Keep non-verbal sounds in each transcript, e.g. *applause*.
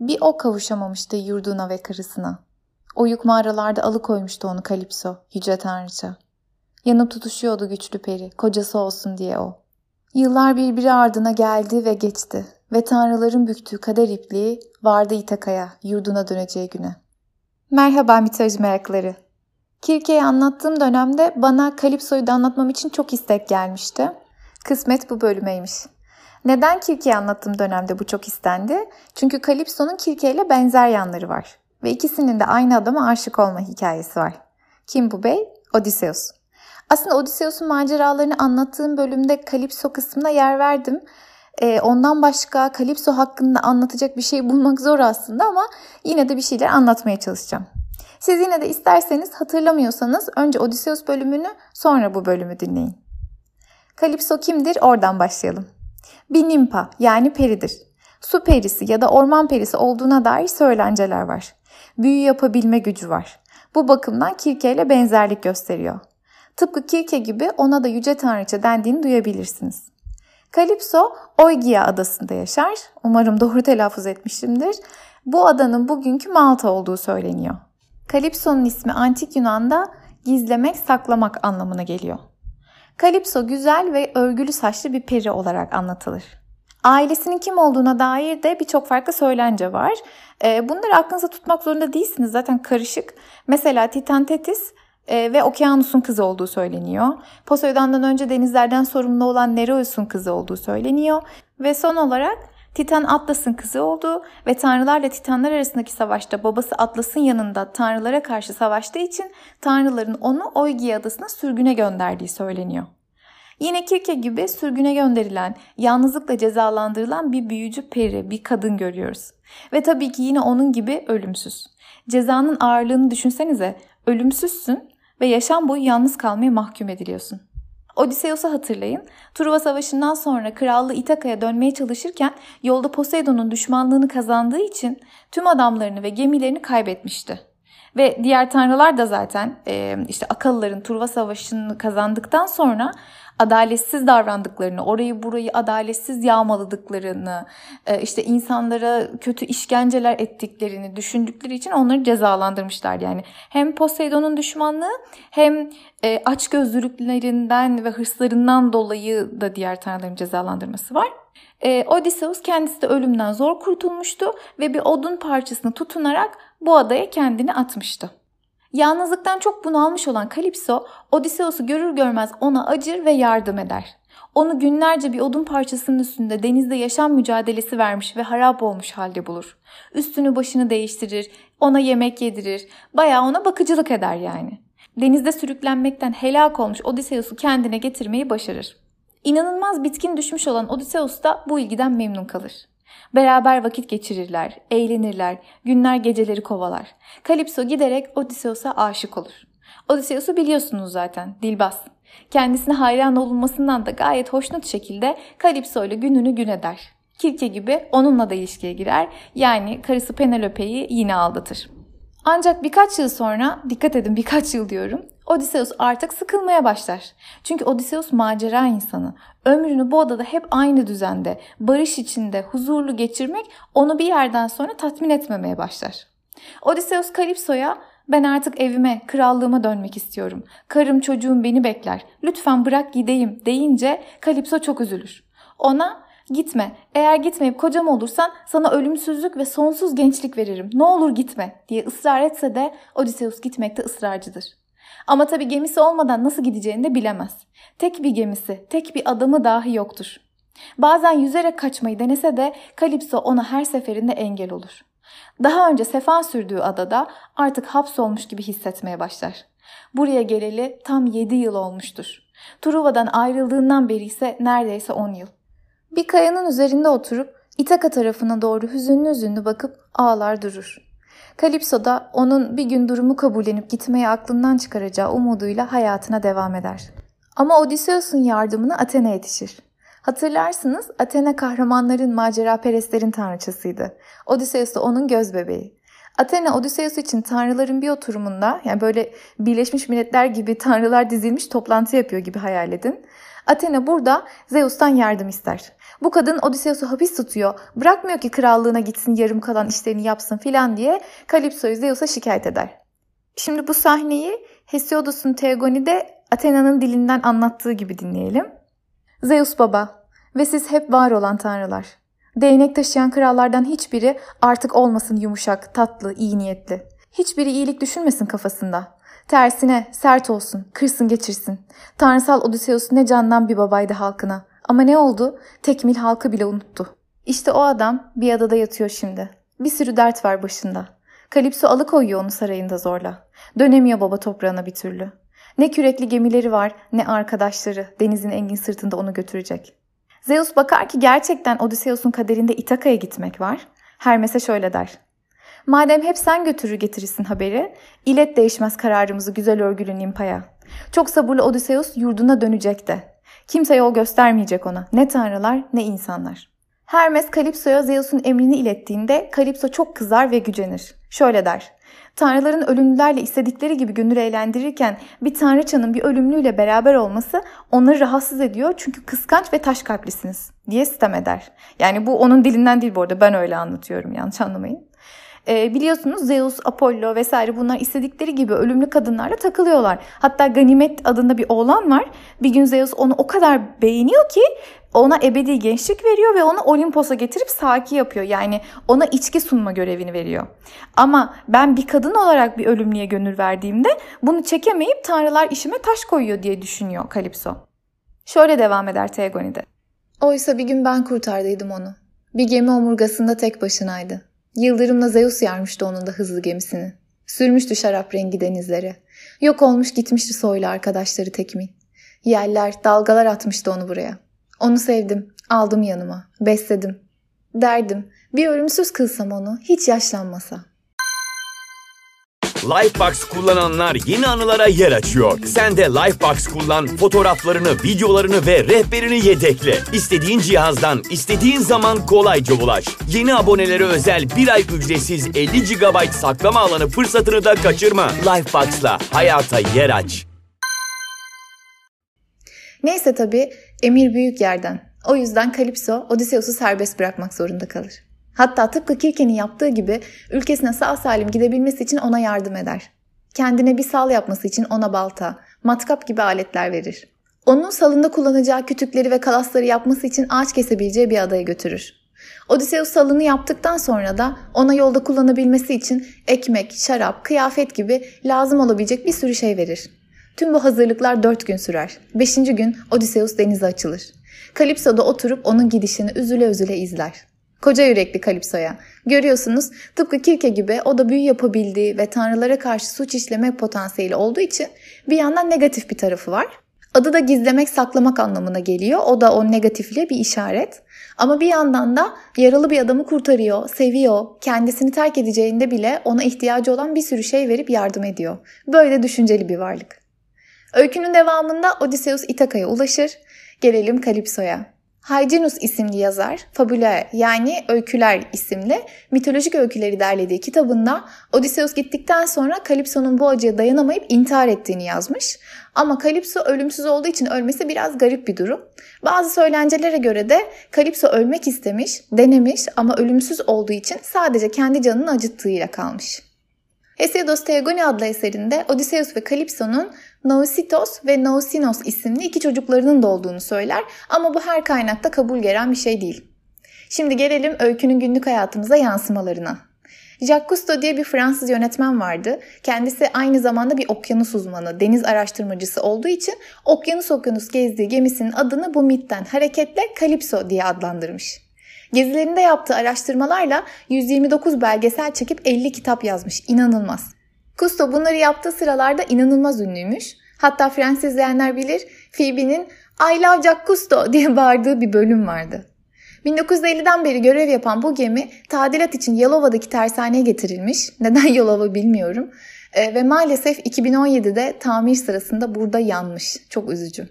Bir o kavuşamamıştı yurduna ve karısına. Oyuk mağaralarda alıkoymuştu onu Kalipso, yüce tanrıça. Yanıp tutuşuyordu güçlü peri, kocası olsun diye o. Yıllar birbiri ardına geldi ve geçti ve tanrıların büktüğü kader ipliği vardı İtaka'ya, yurduna döneceği güne. Merhaba mitoloji merakları. Kirke'yi anlattığım dönemde bana Kalipso'yu da anlatmam için çok istek gelmişti. Kısmet bu bölümeymiş. Neden Kirke'yi anlattığım dönemde bu çok istendi? Çünkü Kalipso'nun Kirke ile benzer yanları var. Ve ikisinin de aynı adama aşık olma hikayesi var. Kim bu bey? Odysseus. Aslında Odysseus'un maceralarını anlattığım bölümde Kalipso kısmına yer verdim. Ee, ondan başka Kalipso hakkında anlatacak bir şey bulmak zor aslında ama yine de bir şeyler anlatmaya çalışacağım. Siz yine de isterseniz hatırlamıyorsanız önce Odysseus bölümünü sonra bu bölümü dinleyin. Kalipso kimdir? Oradan başlayalım. Bir nimpa yani peridir. Su perisi ya da orman perisi olduğuna dair söylenceler var. Büyü yapabilme gücü var. Bu bakımdan Kirke ile benzerlik gösteriyor. Tıpkı Kirke gibi ona da yüce tanrıça dendiğini duyabilirsiniz. Kalipso Oigia adasında yaşar. Umarım doğru telaffuz etmişimdir. Bu adanın bugünkü Malta olduğu söyleniyor. Kalipso'nun ismi antik Yunan'da gizlemek, saklamak anlamına geliyor. Kalipso güzel ve örgülü saçlı bir peri olarak anlatılır. Ailesinin kim olduğuna dair de birçok farklı söylence var. Ee, bunları aklınıza tutmak zorunda değilsiniz zaten karışık. Mesela Titan Tetis e, ve Okyanus'un kızı olduğu söyleniyor. Poseidon'dan önce denizlerden sorumlu olan Nereus'un kızı olduğu söyleniyor. Ve son olarak Titan Atlas'ın kızı olduğu ve tanrılarla titanlar arasındaki savaşta babası Atlas'ın yanında tanrılara karşı savaştığı için tanrıların onu Oigia adasına sürgüne gönderdiği söyleniyor. Yine Kirke gibi sürgüne gönderilen, yalnızlıkla cezalandırılan bir büyücü peri, bir kadın görüyoruz. Ve tabii ki yine onun gibi ölümsüz. Cezanın ağırlığını düşünsenize, ölümsüzsün ve yaşam boyu yalnız kalmaya mahkum ediliyorsun. Odysseus'u hatırlayın. Truva Savaşı'ndan sonra krallığı İtaka'ya dönmeye çalışırken yolda Poseidon'un düşmanlığını kazandığı için tüm adamlarını ve gemilerini kaybetmişti. Ve diğer tanrılar da zaten işte Akalıların Truva Savaşı'nı kazandıktan sonra adaletsiz davrandıklarını, orayı burayı adaletsiz yağmaladıklarını, e, işte insanlara kötü işkenceler ettiklerini düşündükleri için onları cezalandırmışlar. Yani hem Poseidon'un düşmanlığı hem e, açgözlülüklerinden ve hırslarından dolayı da diğer tanrıların cezalandırması var. E, Odysseus kendisi de ölümden zor kurtulmuştu ve bir odun parçasını tutunarak bu adaya kendini atmıştı. Yalnızlıktan çok bunalmış olan Kalipso, Odysseus'u görür görmez ona acır ve yardım eder. Onu günlerce bir odun parçasının üstünde denizde yaşam mücadelesi vermiş ve harap olmuş halde bulur. Üstünü başını değiştirir, ona yemek yedirir, bayağı ona bakıcılık eder yani. Denizde sürüklenmekten helak olmuş Odysseus'u kendine getirmeyi başarır. İnanılmaz bitkin düşmüş olan Odysseus da bu ilgiden memnun kalır. Beraber vakit geçirirler, eğlenirler, günler geceleri kovalar. Kalipso giderek Odysseus'a aşık olur. Odysseus'u biliyorsunuz zaten, dilbaz. Kendisine hayran olunmasından da gayet hoşnut şekilde Kalipso ile gününü gün eder. Kirke gibi onunla da ilişkiye girer. Yani karısı Penelope'yi yine aldatır. Ancak birkaç yıl sonra, dikkat edin birkaç yıl diyorum, Odysseus artık sıkılmaya başlar. Çünkü Odysseus macera insanı. Ömrünü bu odada hep aynı düzende, barış içinde, huzurlu geçirmek onu bir yerden sonra tatmin etmemeye başlar. Odysseus Kalipso'ya ben artık evime, krallığıma dönmek istiyorum. Karım çocuğum beni bekler. Lütfen bırak gideyim deyince Kalipso çok üzülür. Ona gitme. Eğer gitmeyip kocam olursan sana ölümsüzlük ve sonsuz gençlik veririm. Ne olur gitme diye ısrar etse de Odysseus gitmekte ısrarcıdır. Ama tabii gemisi olmadan nasıl gideceğini de bilemez. Tek bir gemisi, tek bir adamı dahi yoktur. Bazen yüzerek kaçmayı denese de Kalipso ona her seferinde engel olur. Daha önce sefa sürdüğü adada artık hapsolmuş gibi hissetmeye başlar. Buraya geleli tam 7 yıl olmuştur. Truva'dan ayrıldığından beri ise neredeyse 10 yıl. Bir kayanın üzerinde oturup İtaka tarafına doğru hüzünlü hüzünlü bakıp ağlar durur. Kalipso da onun bir gün durumu kabullenip gitmeyi aklından çıkaracağı umuduyla hayatına devam eder. Ama Odysseus'un yardımına Athena yetişir. Hatırlarsınız Athena kahramanların, macera perestlerin tanrıçasıydı. Odysseus da onun göz bebeği. Athena Odysseus için tanrıların bir oturumunda yani böyle Birleşmiş Milletler gibi tanrılar dizilmiş toplantı yapıyor gibi hayal edin. Athena burada Zeus'tan yardım ister. Bu kadın Odysseus'u hapis tutuyor. Bırakmıyor ki krallığına gitsin yarım kalan işlerini yapsın filan diye Kalipso'yu Zeus'a şikayet eder. Şimdi bu sahneyi Hesiodos'un Teogoni'de Athena'nın dilinden anlattığı gibi dinleyelim. Zeus baba ve siz hep var olan tanrılar. Değnek taşıyan krallardan hiçbiri artık olmasın yumuşak, tatlı, iyi niyetli. Hiçbiri iyilik düşünmesin kafasında. Tersine sert olsun, kırsın geçirsin. Tanrısal Odysseus ne candan bir babaydı halkına. Ama ne oldu? Tekmil halkı bile unuttu. İşte o adam bir adada yatıyor şimdi. Bir sürü dert var başında. Kalipso alıkoyuyor onu sarayında zorla. Dönemiyor baba toprağına bir türlü. Ne kürekli gemileri var ne arkadaşları denizin engin sırtında onu götürecek. Zeus bakar ki gerçekten Odysseus'un kaderinde İtaka'ya gitmek var. Hermes'e şöyle der. Madem hep sen götürür getirirsin haberi, ilet değişmez kararımızı güzel örgülü Nimpa'ya. Çok sabırlı Odysseus yurduna dönecek de. Kimse yol göstermeyecek ona. Ne tanrılar ne insanlar. Hermes Kalipso'ya Zeus'un emrini ilettiğinde Kalipso çok kızar ve gücenir. Şöyle der. Tanrıların ölümlülerle istedikleri gibi gönül eğlendirirken bir tanrıçanın bir ölümlüyle beraber olması onları rahatsız ediyor çünkü kıskanç ve taş kalplisiniz diye sitem eder. Yani bu onun dilinden değil bu arada ben öyle anlatıyorum yanlış anlamayın. E, biliyorsunuz Zeus, Apollo vesaire bunlar istedikleri gibi ölümlü kadınlarla takılıyorlar. Hatta Ganimet adında bir oğlan var. Bir gün Zeus onu o kadar beğeniyor ki ona ebedi gençlik veriyor ve onu Olimpos'a getirip saki yapıyor. Yani ona içki sunma görevini veriyor. Ama ben bir kadın olarak bir ölümlüye gönül verdiğimde bunu çekemeyip tanrılar işime taş koyuyor diye düşünüyor Kalipso. Şöyle devam eder Teogoni'de. Oysa bir gün ben kurtardıydım onu. Bir gemi omurgasında tek başınaydı. Yıldırımla Zeus yarmıştı onun da hızlı gemisini. Sürmüştü şarap rengi denizlere. Yok olmuş gitmişti soylu arkadaşları Tekmin. Yerler, dalgalar atmıştı onu buraya. Onu sevdim, aldım yanıma, besledim. Derdim, bir ölümsüz kılsam onu, hiç yaşlanmasa.'' Lifebox kullananlar yeni anılara yer açıyor. Sen de Lifebox kullan, fotoğraflarını, videolarını ve rehberini yedekle. İstediğin cihazdan, istediğin zaman kolayca ulaş. Yeni abonelere özel bir ay ücretsiz 50 GB saklama alanı fırsatını da kaçırma. Lifebox'la hayata yer aç. Neyse tabii emir büyük yerden. O yüzden Kalipso Odysseus'u serbest bırakmak zorunda kalır. Hatta tıpkı Kirke'nin yaptığı gibi ülkesine sağ salim gidebilmesi için ona yardım eder. Kendine bir sal yapması için ona balta, matkap gibi aletler verir. Onun salında kullanacağı kütükleri ve kalasları yapması için ağaç kesebileceği bir adaya götürür. Odysseus salını yaptıktan sonra da ona yolda kullanabilmesi için ekmek, şarap, kıyafet gibi lazım olabilecek bir sürü şey verir. Tüm bu hazırlıklar dört gün sürer. Beşinci gün Odysseus denize açılır. Kalipso da oturup onun gidişini üzüle üzüle izler. Koca yürekli Kalipso'ya. Görüyorsunuz tıpkı Kirke gibi o da büyü yapabildiği ve tanrılara karşı suç işleme potansiyeli olduğu için bir yandan negatif bir tarafı var. Adı da gizlemek, saklamak anlamına geliyor. O da o negatifliğe bir işaret. Ama bir yandan da yaralı bir adamı kurtarıyor, seviyor, kendisini terk edeceğinde bile ona ihtiyacı olan bir sürü şey verip yardım ediyor. Böyle düşünceli bir varlık. Öykünün devamında Odysseus İtaka'ya ulaşır. Gelelim Kalipso'ya. Hyginus isimli yazar, Fabula yani Öyküler isimli mitolojik öyküleri derlediği kitabında Odysseus gittikten sonra Kalipso'nun bu acıya dayanamayıp intihar ettiğini yazmış. Ama Kalipso ölümsüz olduğu için ölmesi biraz garip bir durum. Bazı söylencelere göre de Kalipso ölmek istemiş, denemiş ama ölümsüz olduğu için sadece kendi canını acıttığıyla kalmış. Hesiodos Teogoni adlı eserinde Odysseus ve Kalipso'nun Nausitos ve Nausinos isimli iki çocuklarının da olduğunu söyler ama bu her kaynakta kabul gören bir şey değil. Şimdi gelelim öykünün günlük hayatımıza yansımalarına. Jacques Cousteau diye bir Fransız yönetmen vardı. Kendisi aynı zamanda bir okyanus uzmanı, deniz araştırmacısı olduğu için okyanus okyanus gezdiği gemisinin adını bu mitten hareketle Calypso diye adlandırmış. Gezilerinde yaptığı araştırmalarla 129 belgesel çekip 50 kitap yazmış. İnanılmaz. Cousteau bunları yaptığı sıralarda inanılmaz ünlüymüş. Hatta Fransız izleyenler bilir Phoebe'nin I love Jacques Cousteau diye *laughs* bağırdığı bir bölüm vardı. 1950'den beri görev yapan bu gemi tadilat için Yalova'daki tersaneye getirilmiş. Neden *laughs* Yalova bilmiyorum. E, ve maalesef 2017'de tamir sırasında burada yanmış. Çok üzücü.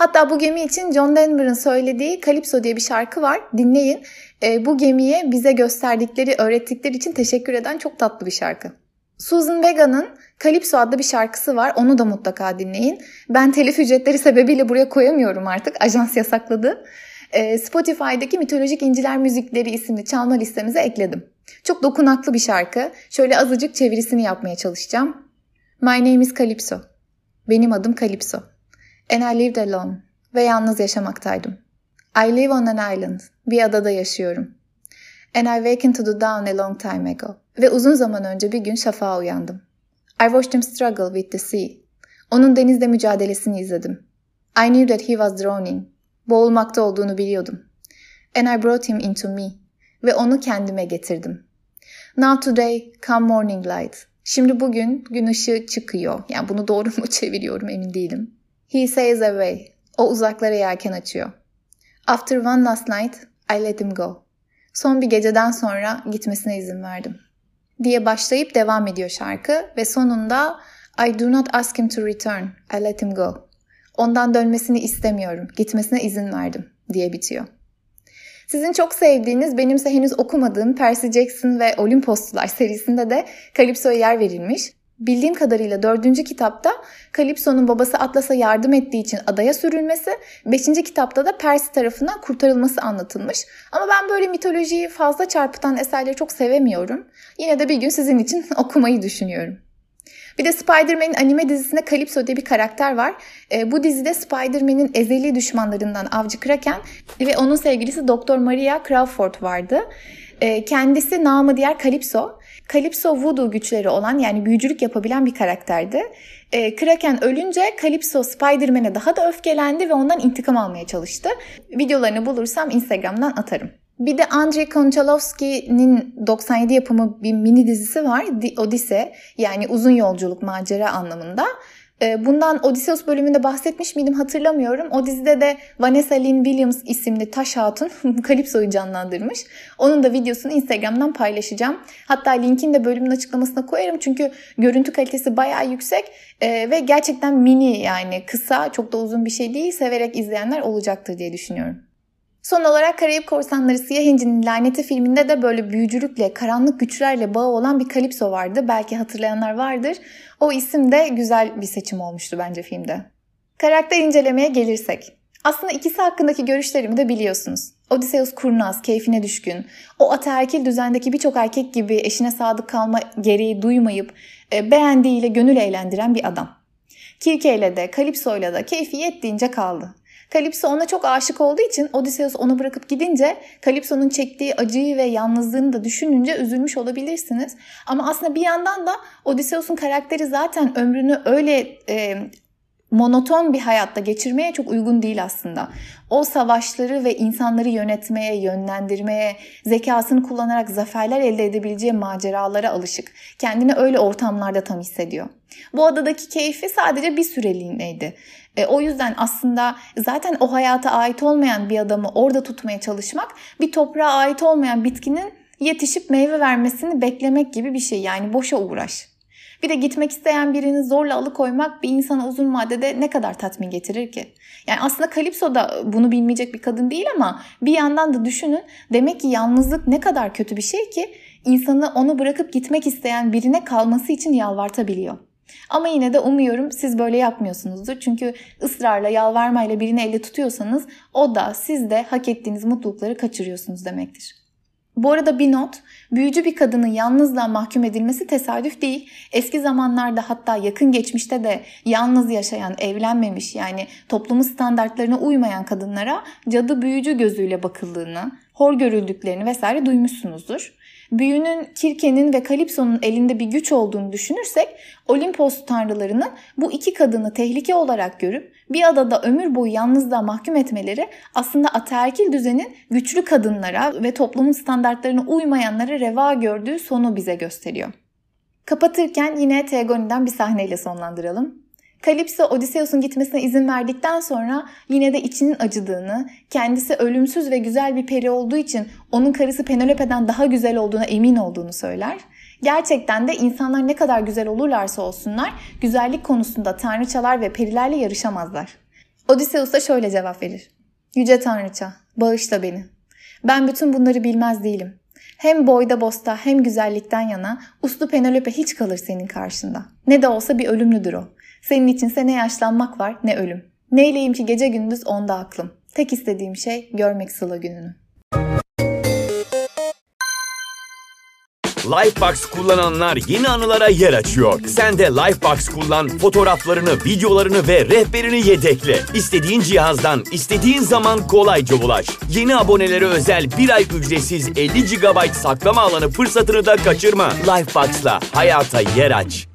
Hatta bu gemi için John Denver'ın söylediği Calypso diye bir şarkı var. Dinleyin. E, bu gemiye bize gösterdikleri, öğrettikleri için teşekkür eden çok tatlı bir şarkı. Susan Vega'nın Calypso adlı bir şarkısı var. Onu da mutlaka dinleyin. Ben telif ücretleri sebebiyle buraya koyamıyorum artık. Ajans yasakladı. E, Spotify'daki Mitolojik İnciler Müzikleri isimli çalma listemize ekledim. Çok dokunaklı bir şarkı. Şöyle azıcık çevirisini yapmaya çalışacağım. My name is Calypso. Benim adım Calypso. And I lived alone. Ve yalnız yaşamaktaydım. I live on an island. Bir adada yaşıyorum. And I wakened to the dawn a long time ago. Ve uzun zaman önce bir gün şafağa uyandım. I watched him struggle with the sea. Onun denizde mücadelesini izledim. I knew that he was drowning. Boğulmakta olduğunu biliyordum. And I brought him into me. Ve onu kendime getirdim. Now today come morning light. Şimdi bugün gün ışığı çıkıyor. Yani bunu doğru mu *laughs* çeviriyorum emin değilim. He sails away. O uzaklara yelken açıyor. After one last night, I let him go. Son bir geceden sonra gitmesine izin verdim. Diye başlayıp devam ediyor şarkı ve sonunda I do not ask him to return, I let him go. Ondan dönmesini istemiyorum, gitmesine izin verdim diye bitiyor. Sizin çok sevdiğiniz, benimse henüz okumadığım Percy Jackson ve Olimposlular serisinde de Calypso'ya yer verilmiş. Bildiğim kadarıyla dördüncü kitapta Calypso'nun babası Atlas'a yardım ettiği için adaya sürülmesi, beşinci kitapta da Percy tarafından kurtarılması anlatılmış. Ama ben böyle mitolojiyi fazla çarpıtan eserleri çok sevemiyorum. Yine de bir gün sizin için *laughs* okumayı düşünüyorum. Bir de Spider-Man'in anime dizisinde Calypso diye bir karakter var. E, bu dizide Spider-Man'in ezeli düşmanlarından Avcı Kraken ve onun sevgilisi Doktor Maria Crawford vardı. E, kendisi namı diğer Calypso. Calypso voodoo güçleri olan yani büyücülük yapabilen bir karakterdi. E, Kraken ölünce Calypso Spider-Man'e daha da öfkelendi ve ondan intikam almaya çalıştı. Videolarını bulursam Instagram'dan atarım. Bir de Andrei Konchalovsky'nin 97 yapımı bir mini dizisi var. Odyssey yani uzun yolculuk macera anlamında. Ee, bundan Odysseus bölümünde bahsetmiş miydim hatırlamıyorum. O dizide de Vanessa Lynn Williams isimli taş hatun *laughs* Calypso'yu canlandırmış. Onun da videosunu Instagram'dan paylaşacağım. Hatta linkini de bölümün açıklamasına koyarım. Çünkü görüntü kalitesi bayağı yüksek ee, ve gerçekten mini yani kısa çok da uzun bir şey değil. Severek izleyenler olacaktır diye düşünüyorum. Son olarak Karayip Korsanları Siyah İnci'nin Laneti filminde de böyle büyücülükle, karanlık güçlerle bağı olan bir Kalipso vardı. Belki hatırlayanlar vardır. O isim de güzel bir seçim olmuştu bence filmde. Karakter incelemeye gelirsek. Aslında ikisi hakkındaki görüşlerimi de biliyorsunuz. Odysseus kurnaz, keyfine düşkün, o ataerkil düzendeki birçok erkek gibi eşine sadık kalma gereği duymayıp e, beğendiğiyle gönül eğlendiren bir adam. Kirke ile de Kalipso ile keyfi yettiğince kaldı. Kalipso ona çok aşık olduğu için Odysseus onu bırakıp gidince Kalipso'nun çektiği acıyı ve yalnızlığını da düşününce üzülmüş olabilirsiniz. Ama aslında bir yandan da Odysseus'un karakteri zaten ömrünü öyle e, monoton bir hayatta geçirmeye çok uygun değil aslında. O savaşları ve insanları yönetmeye, yönlendirmeye, zekasını kullanarak zaferler elde edebileceği maceralara alışık. Kendini öyle ortamlarda tam hissediyor. Bu adadaki keyfi sadece bir süreliğineydi. E, o yüzden aslında zaten o hayata ait olmayan bir adamı orada tutmaya çalışmak bir toprağa ait olmayan bitkinin yetişip meyve vermesini beklemek gibi bir şey. Yani boşa uğraş. Bir de gitmek isteyen birini zorla alıkoymak bir insana uzun vadede ne kadar tatmin getirir ki? Yani aslında Kalipso da bunu bilmeyecek bir kadın değil ama bir yandan da düşünün demek ki yalnızlık ne kadar kötü bir şey ki insanı onu bırakıp gitmek isteyen birine kalması için yalvartabiliyor. Ama yine de umuyorum siz böyle yapmıyorsunuzdur. Çünkü ısrarla, yalvarmayla birini elde tutuyorsanız o da siz de hak ettiğiniz mutlulukları kaçırıyorsunuz demektir. Bu arada bir not, büyücü bir kadının yalnızlığa mahkum edilmesi tesadüf değil. Eski zamanlarda hatta yakın geçmişte de yalnız yaşayan, evlenmemiş yani toplumun standartlarına uymayan kadınlara cadı büyücü gözüyle bakıldığını, hor görüldüklerini vesaire duymuşsunuzdur büyünün Kirke'nin ve Kalipso'nun elinde bir güç olduğunu düşünürsek Olimpos tanrılarının bu iki kadını tehlike olarak görüp bir adada ömür boyu yalnızlığa mahkum etmeleri aslında ataerkil düzenin güçlü kadınlara ve toplumun standartlarına uymayanlara reva gördüğü sonu bize gösteriyor. Kapatırken yine Teogoni'den bir sahneyle sonlandıralım. Kalipso Odysseus'un gitmesine izin verdikten sonra yine de içinin acıdığını, kendisi ölümsüz ve güzel bir peri olduğu için onun karısı Penelope'den daha güzel olduğuna emin olduğunu söyler. Gerçekten de insanlar ne kadar güzel olurlarsa olsunlar güzellik konusunda tanrıçalar ve perilerle yarışamazlar. Odysseus da şöyle cevap verir. Yüce tanrıça, bağışla beni. Ben bütün bunları bilmez değilim. Hem boyda bosta hem güzellikten yana uslu Penelope hiç kalır senin karşında. Ne de olsa bir ölümlüdür o. Senin içinse ne yaşlanmak var ne ölüm. Neyleyim ki gece gündüz onda aklım. Tek istediğim şey görmek Sıla gününü. Lifebox kullananlar yeni anılara yer açıyor. Sen de Lifebox kullan, fotoğraflarını, videolarını ve rehberini yedekle. İstediğin cihazdan, istediğin zaman kolayca ulaş. Yeni abonelere özel bir ay ücretsiz 50 GB saklama alanı fırsatını da kaçırma. Lifebox'la hayata yer aç.